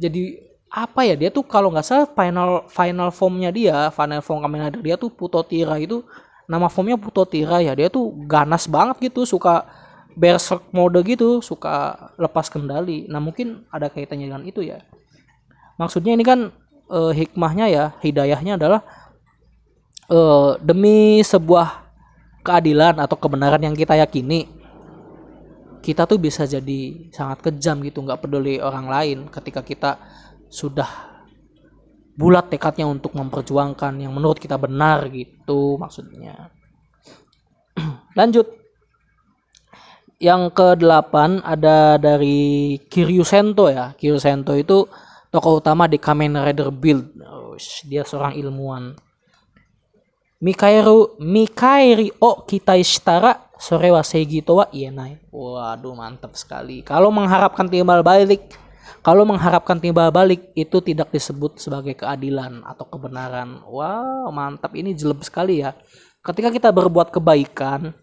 jadi apa ya dia tuh kalau nggak salah final final formnya dia final form Kamen Rider dia tuh Putotira itu nama formnya Putotira ya. Dia tuh ganas banget gitu suka berserk mode gitu suka lepas kendali. Nah mungkin ada kaitannya dengan itu ya. Maksudnya ini kan e, hikmahnya ya hidayahnya adalah e, demi sebuah keadilan atau kebenaran yang kita yakini kita tuh bisa jadi sangat kejam gitu nggak peduli orang lain ketika kita sudah bulat tekadnya untuk memperjuangkan yang menurut kita benar gitu maksudnya lanjut yang ke-8 ada dari Kiryu Sento ya. Kiryu Sento itu tokoh utama di Kamen Rider Build. Oh, dia seorang ilmuwan. Mikairu Mikairi o Kitai Shitara sore wa Seigito wa ienai. Waduh mantap sekali. Kalau mengharapkan timbal balik, kalau mengharapkan timbal balik itu tidak disebut sebagai keadilan atau kebenaran. Wow, mantap ini jelek sekali ya. Ketika kita berbuat kebaikan,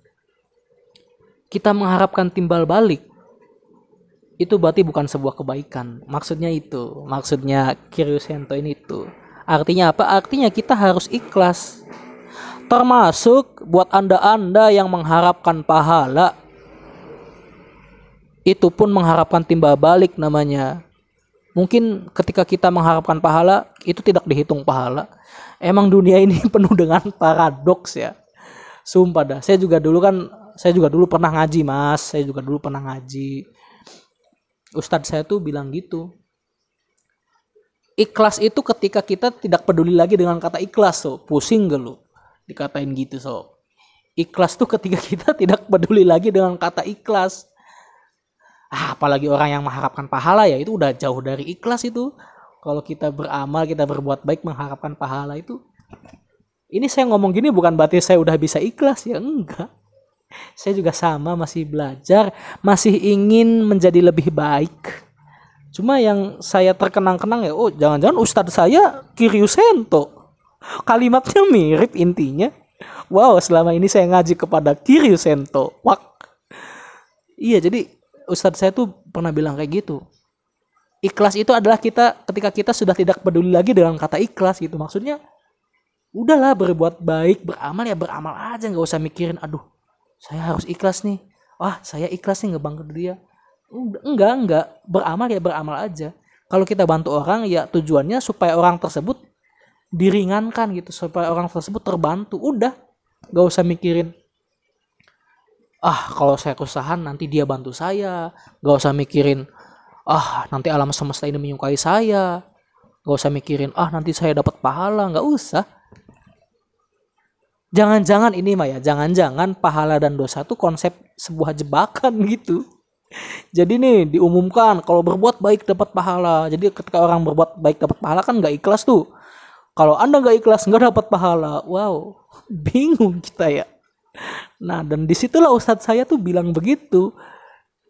kita mengharapkan timbal balik itu berarti bukan sebuah kebaikan maksudnya itu maksudnya Kiryusento ini itu artinya apa artinya kita harus ikhlas termasuk buat anda-anda yang mengharapkan pahala. Itu pun mengharapkan timbal balik namanya. Mungkin ketika kita mengharapkan pahala itu tidak dihitung pahala. Emang dunia ini penuh dengan paradoks ya. Sumpah dah saya juga dulu kan saya juga dulu pernah ngaji mas. Saya juga dulu pernah ngaji. Ustadz saya tuh bilang gitu. Ikhlas itu ketika kita tidak peduli lagi dengan kata ikhlas so. Pusing gak lu dikatain gitu so ikhlas tuh ketika kita tidak peduli lagi dengan kata ikhlas ah, apalagi orang yang mengharapkan pahala ya itu udah jauh dari ikhlas itu kalau kita beramal kita berbuat baik mengharapkan pahala itu ini saya ngomong gini bukan berarti saya udah bisa ikhlas ya enggak saya juga sama masih belajar, masih ingin menjadi lebih baik. Cuma yang saya terkenang-kenang ya, oh jangan-jangan ustadz saya Kiryusento. Kalimatnya mirip intinya. Wow, selama ini saya ngaji kepada Kiryusento. Wak. iya jadi ustadz saya tuh pernah bilang kayak gitu ikhlas itu adalah kita ketika kita sudah tidak peduli lagi dengan kata ikhlas gitu maksudnya udahlah berbuat baik beramal ya beramal aja nggak usah mikirin aduh saya harus ikhlas nih wah saya ikhlas nih ngebantu dia enggak enggak beramal ya beramal aja kalau kita bantu orang ya tujuannya supaya orang tersebut diringankan gitu supaya orang tersebut terbantu. Udah gak usah mikirin ah kalau saya kesusahan nanti dia bantu saya. Gak usah mikirin ah nanti alam semesta ini menyukai saya. Gak usah mikirin ah nanti saya dapat pahala. Gak usah. Jangan-jangan ini mah ya jangan-jangan pahala dan dosa itu konsep sebuah jebakan gitu. Jadi nih diumumkan kalau berbuat baik dapat pahala. Jadi ketika orang berbuat baik dapat pahala kan nggak ikhlas tuh. Kalau anda nggak ikhlas nggak dapat pahala. Wow, bingung kita ya. Nah dan di situlah ustadz saya tuh bilang begitu.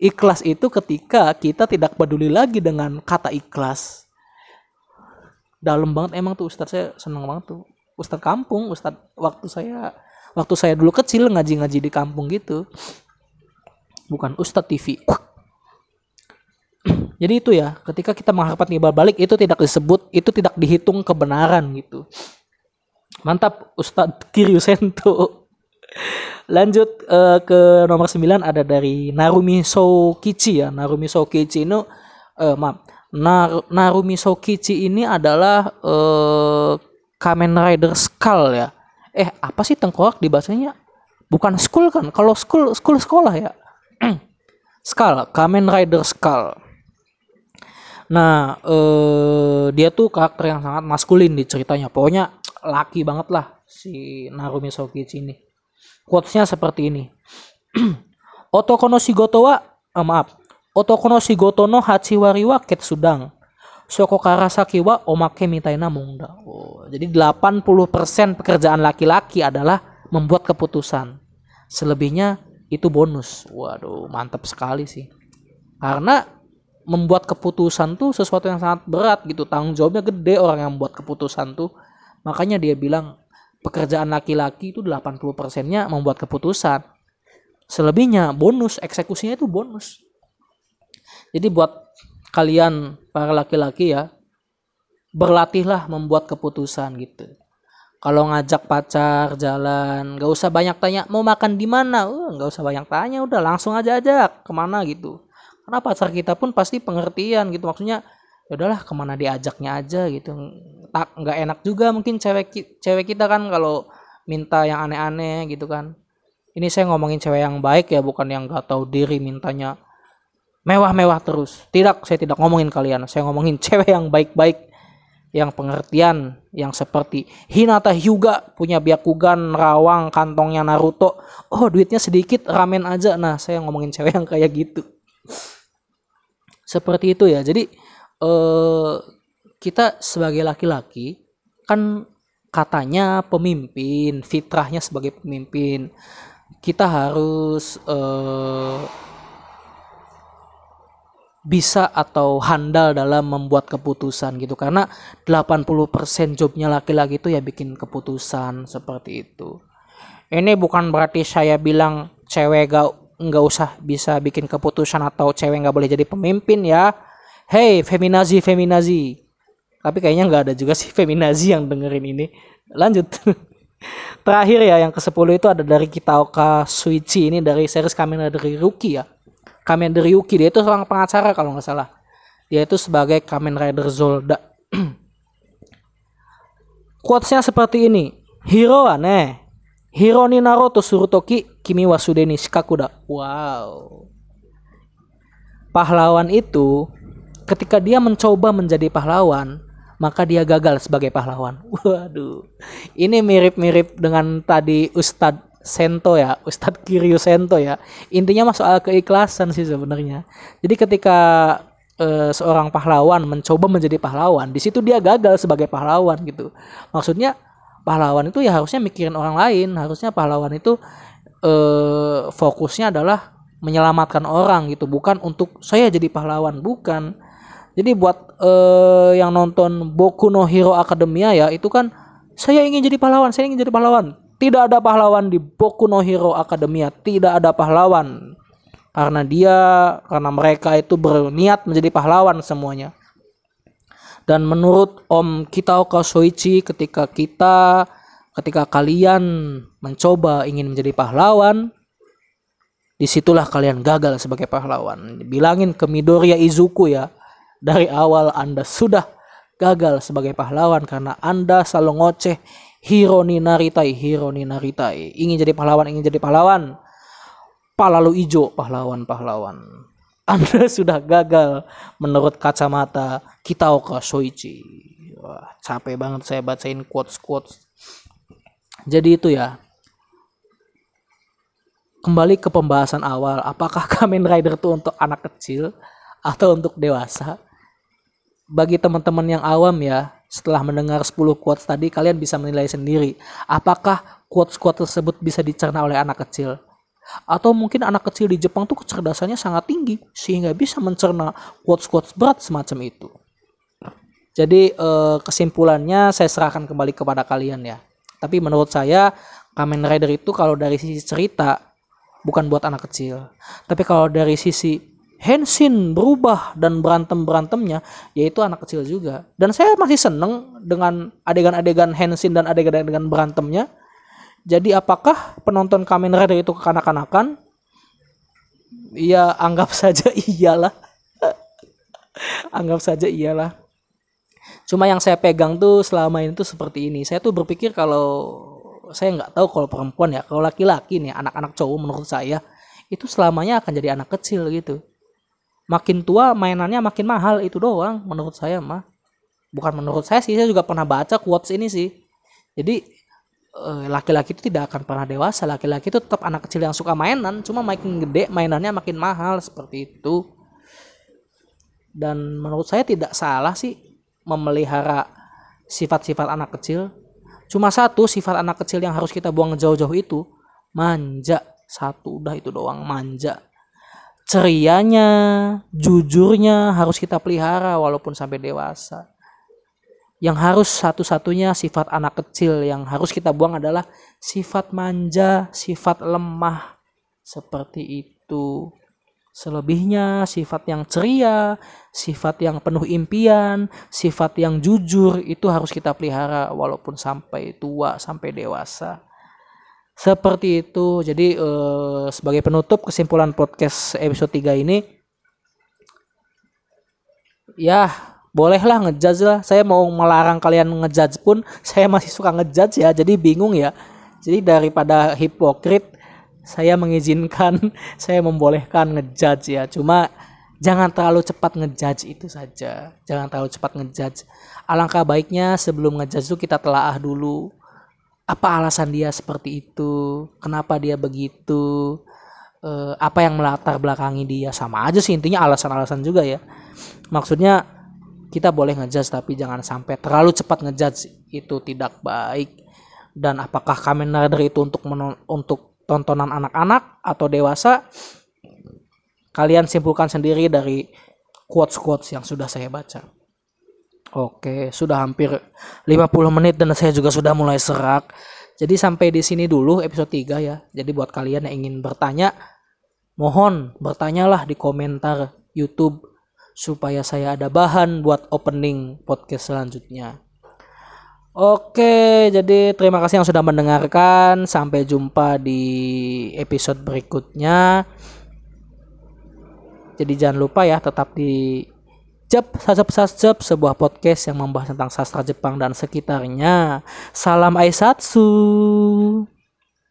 Ikhlas itu ketika kita tidak peduli lagi dengan kata ikhlas. Dalam banget emang tuh ustadz saya seneng banget tuh. Ustadz kampung, ustadz waktu saya waktu saya dulu kecil ngaji-ngaji di kampung gitu bukan Ustadz TV. Jadi itu ya, ketika kita mengharapkan timbal balik itu tidak disebut, itu tidak dihitung kebenaran gitu. Mantap Ustadz Kiryusento. Lanjut uh, ke nomor 9 ada dari Narumi Soukichi ya. Narumi Soukichi ini uh, maaf. Nar Narumi Soukichi ini adalah uh, Kamen Rider Skull ya. Eh, apa sih tengkorak di bahasanya? Bukan school kan? Kalau school school sekolah ya. Skull, Kamen Rider Skull. Nah, eh, dia tuh karakter yang sangat maskulin di ceritanya. Pokoknya laki banget lah si Narumi Sokichi ini. Quotesnya seperti ini. Otoko no shigoto wa, eh, maaf. Otoko no shigoto no hachiwari wa ketsudang. Soko karasaki wa omake mitaina mungda. Oh, jadi 80% pekerjaan laki-laki adalah membuat keputusan. Selebihnya itu bonus. Waduh, mantap sekali sih. Karena membuat keputusan tuh sesuatu yang sangat berat gitu. Tanggung jawabnya gede orang yang membuat keputusan tuh. Makanya dia bilang pekerjaan laki-laki itu 80%-nya membuat keputusan. Selebihnya bonus, eksekusinya itu bonus. Jadi buat kalian para laki-laki ya, berlatihlah membuat keputusan gitu kalau ngajak pacar jalan nggak usah banyak tanya mau makan di mana uh, nggak usah banyak tanya udah langsung aja ajak ke mana gitu karena pacar kita pun pasti pengertian gitu. Maksudnya ya udahlah ke mana diajaknya aja gitu. Tak nggak enak juga mungkin cewek cewek kita kan kalau minta yang aneh-aneh gitu kan. Ini saya ngomongin cewek yang baik ya bukan yang nggak tahu diri mintanya mewah-mewah terus. Tidak saya tidak ngomongin kalian. Saya ngomongin cewek yang baik-baik yang pengertian yang seperti Hinata Hyuga punya Byakugan rawang kantongnya Naruto. Oh duitnya sedikit ramen aja. Nah saya ngomongin cewek yang kayak gitu seperti itu ya. Jadi eh, kita sebagai laki-laki kan katanya pemimpin fitrahnya sebagai pemimpin. Kita harus eh, bisa atau handal dalam membuat keputusan gitu. Karena 80% jobnya laki-laki itu ya bikin keputusan seperti itu. Ini bukan berarti saya bilang cewek gak nggak usah bisa bikin keputusan atau cewek nggak boleh jadi pemimpin ya. Hey feminazi feminazi. Tapi kayaknya nggak ada juga sih feminazi yang dengerin ini. Lanjut. Terakhir ya yang ke 10 itu ada dari Kitaoka Suichi. Ini dari series Kamen dari Rookie ya. Kamen Rider Yuki dia itu seorang pengacara kalau nggak salah. Dia itu sebagai Kamen Rider Zolda. Quotesnya seperti ini. Hero aneh hero ni Naruto Surutoki kimi wasudeni shikakuda wow pahlawan itu ketika dia mencoba menjadi pahlawan maka dia gagal sebagai pahlawan. Waduh. Ini mirip-mirip dengan tadi Ustadz Sento ya, Ustadz Kiryu Sento ya. Intinya mas soal keikhlasan sih sebenarnya. Jadi ketika e, seorang pahlawan mencoba menjadi pahlawan, di situ dia gagal sebagai pahlawan gitu. Maksudnya pahlawan itu ya harusnya mikirin orang lain, harusnya pahlawan itu e, fokusnya adalah menyelamatkan orang gitu, bukan untuk saya jadi pahlawan, bukan. Jadi buat e, yang nonton Boku no Hero Academia ya, itu kan saya ingin jadi pahlawan, saya ingin jadi pahlawan tidak ada pahlawan di Boku no Hero Academia. Tidak ada pahlawan. karena dia karena mereka itu berniat menjadi pahlawan semuanya dan menurut Om Kitaoka Soichi ketika kita ketika kalian mencoba ingin menjadi pahlawan di situlah kalian gagal sebagai pahlawan. Bilangin ke Midoriya Izuku ya dari awal anda sudah gagal sebagai pahlawan karena anda selalu ngoceh hero ni naritai hero ni naritai. Ingin jadi pahlawan ingin jadi pahlawan. Palalu ijo pahlawan-pahlawan anda sudah gagal menurut kacamata Kitaoka Soichi. Wah, capek banget saya bacain quotes-quotes. Jadi itu ya. Kembali ke pembahasan awal, apakah Kamen Rider itu untuk anak kecil atau untuk dewasa? Bagi teman-teman yang awam ya, setelah mendengar 10 quotes tadi kalian bisa menilai sendiri apakah quotes-quotes tersebut bisa dicerna oleh anak kecil atau mungkin anak kecil di Jepang tuh kecerdasannya sangat tinggi sehingga bisa mencerna quotes-quotes berat semacam itu. Jadi eh, kesimpulannya saya serahkan kembali kepada kalian ya. Tapi menurut saya Kamen Rider itu kalau dari sisi cerita bukan buat anak kecil. Tapi kalau dari sisi Henshin berubah dan berantem-berantemnya yaitu anak kecil juga. Dan saya masih seneng dengan adegan-adegan Henshin dan adegan-adegan berantemnya jadi apakah penonton Kamen Rider itu kekanak-kanakan? Ya anggap saja iyalah. anggap saja iyalah. Cuma yang saya pegang tuh selama ini tuh seperti ini. Saya tuh berpikir kalau saya nggak tahu kalau perempuan ya, kalau laki-laki nih anak-anak cowok menurut saya itu selamanya akan jadi anak kecil gitu. Makin tua mainannya makin mahal itu doang menurut saya mah. Bukan menurut saya sih, saya juga pernah baca quotes ini sih. Jadi laki-laki itu tidak akan pernah dewasa. Laki-laki itu tetap anak kecil yang suka mainan cuma makin gede mainannya makin mahal seperti itu. Dan menurut saya tidak salah sih memelihara sifat-sifat anak kecil. Cuma satu sifat anak kecil yang harus kita buang jauh-jauh itu manja. Satu udah itu doang manja. Cerianya jujurnya harus kita pelihara walaupun sampai dewasa yang harus satu-satunya sifat anak kecil yang harus kita buang adalah sifat manja, sifat lemah. Seperti itu. Selebihnya sifat yang ceria, sifat yang penuh impian, sifat yang jujur itu harus kita pelihara walaupun sampai tua, sampai dewasa. Seperti itu. Jadi eh, sebagai penutup kesimpulan podcast episode 3 ini ya bolehlah ngejudge lah. Saya mau melarang kalian ngejudge pun saya masih suka ngejudge ya. Jadi bingung ya. Jadi daripada hipokrit saya mengizinkan saya membolehkan ngejudge ya. Cuma jangan terlalu cepat ngejudge itu saja. Jangan terlalu cepat ngejudge. Alangkah baiknya sebelum ngejudge itu kita telaah dulu. Apa alasan dia seperti itu? Kenapa dia begitu? Eh, apa yang melatar belakangi dia? Sama aja sih intinya alasan-alasan juga ya. Maksudnya kita boleh ngejudge tapi jangan sampai terlalu cepat ngejudge. Itu tidak baik. Dan apakah Kamen Rider itu untuk untuk tontonan anak-anak atau dewasa? Kalian simpulkan sendiri dari quotes-quotes yang sudah saya baca. Oke sudah hampir 50 menit dan saya juga sudah mulai serak. Jadi sampai di sini dulu episode 3 ya. Jadi buat kalian yang ingin bertanya mohon bertanyalah di komentar YouTube supaya saya ada bahan buat opening podcast selanjutnya. Oke, jadi terima kasih yang sudah mendengarkan. Sampai jumpa di episode berikutnya. Jadi jangan lupa ya tetap di Jep Sasep Sasep sebuah podcast yang membahas tentang sastra Jepang dan sekitarnya. Salam Aisatsu.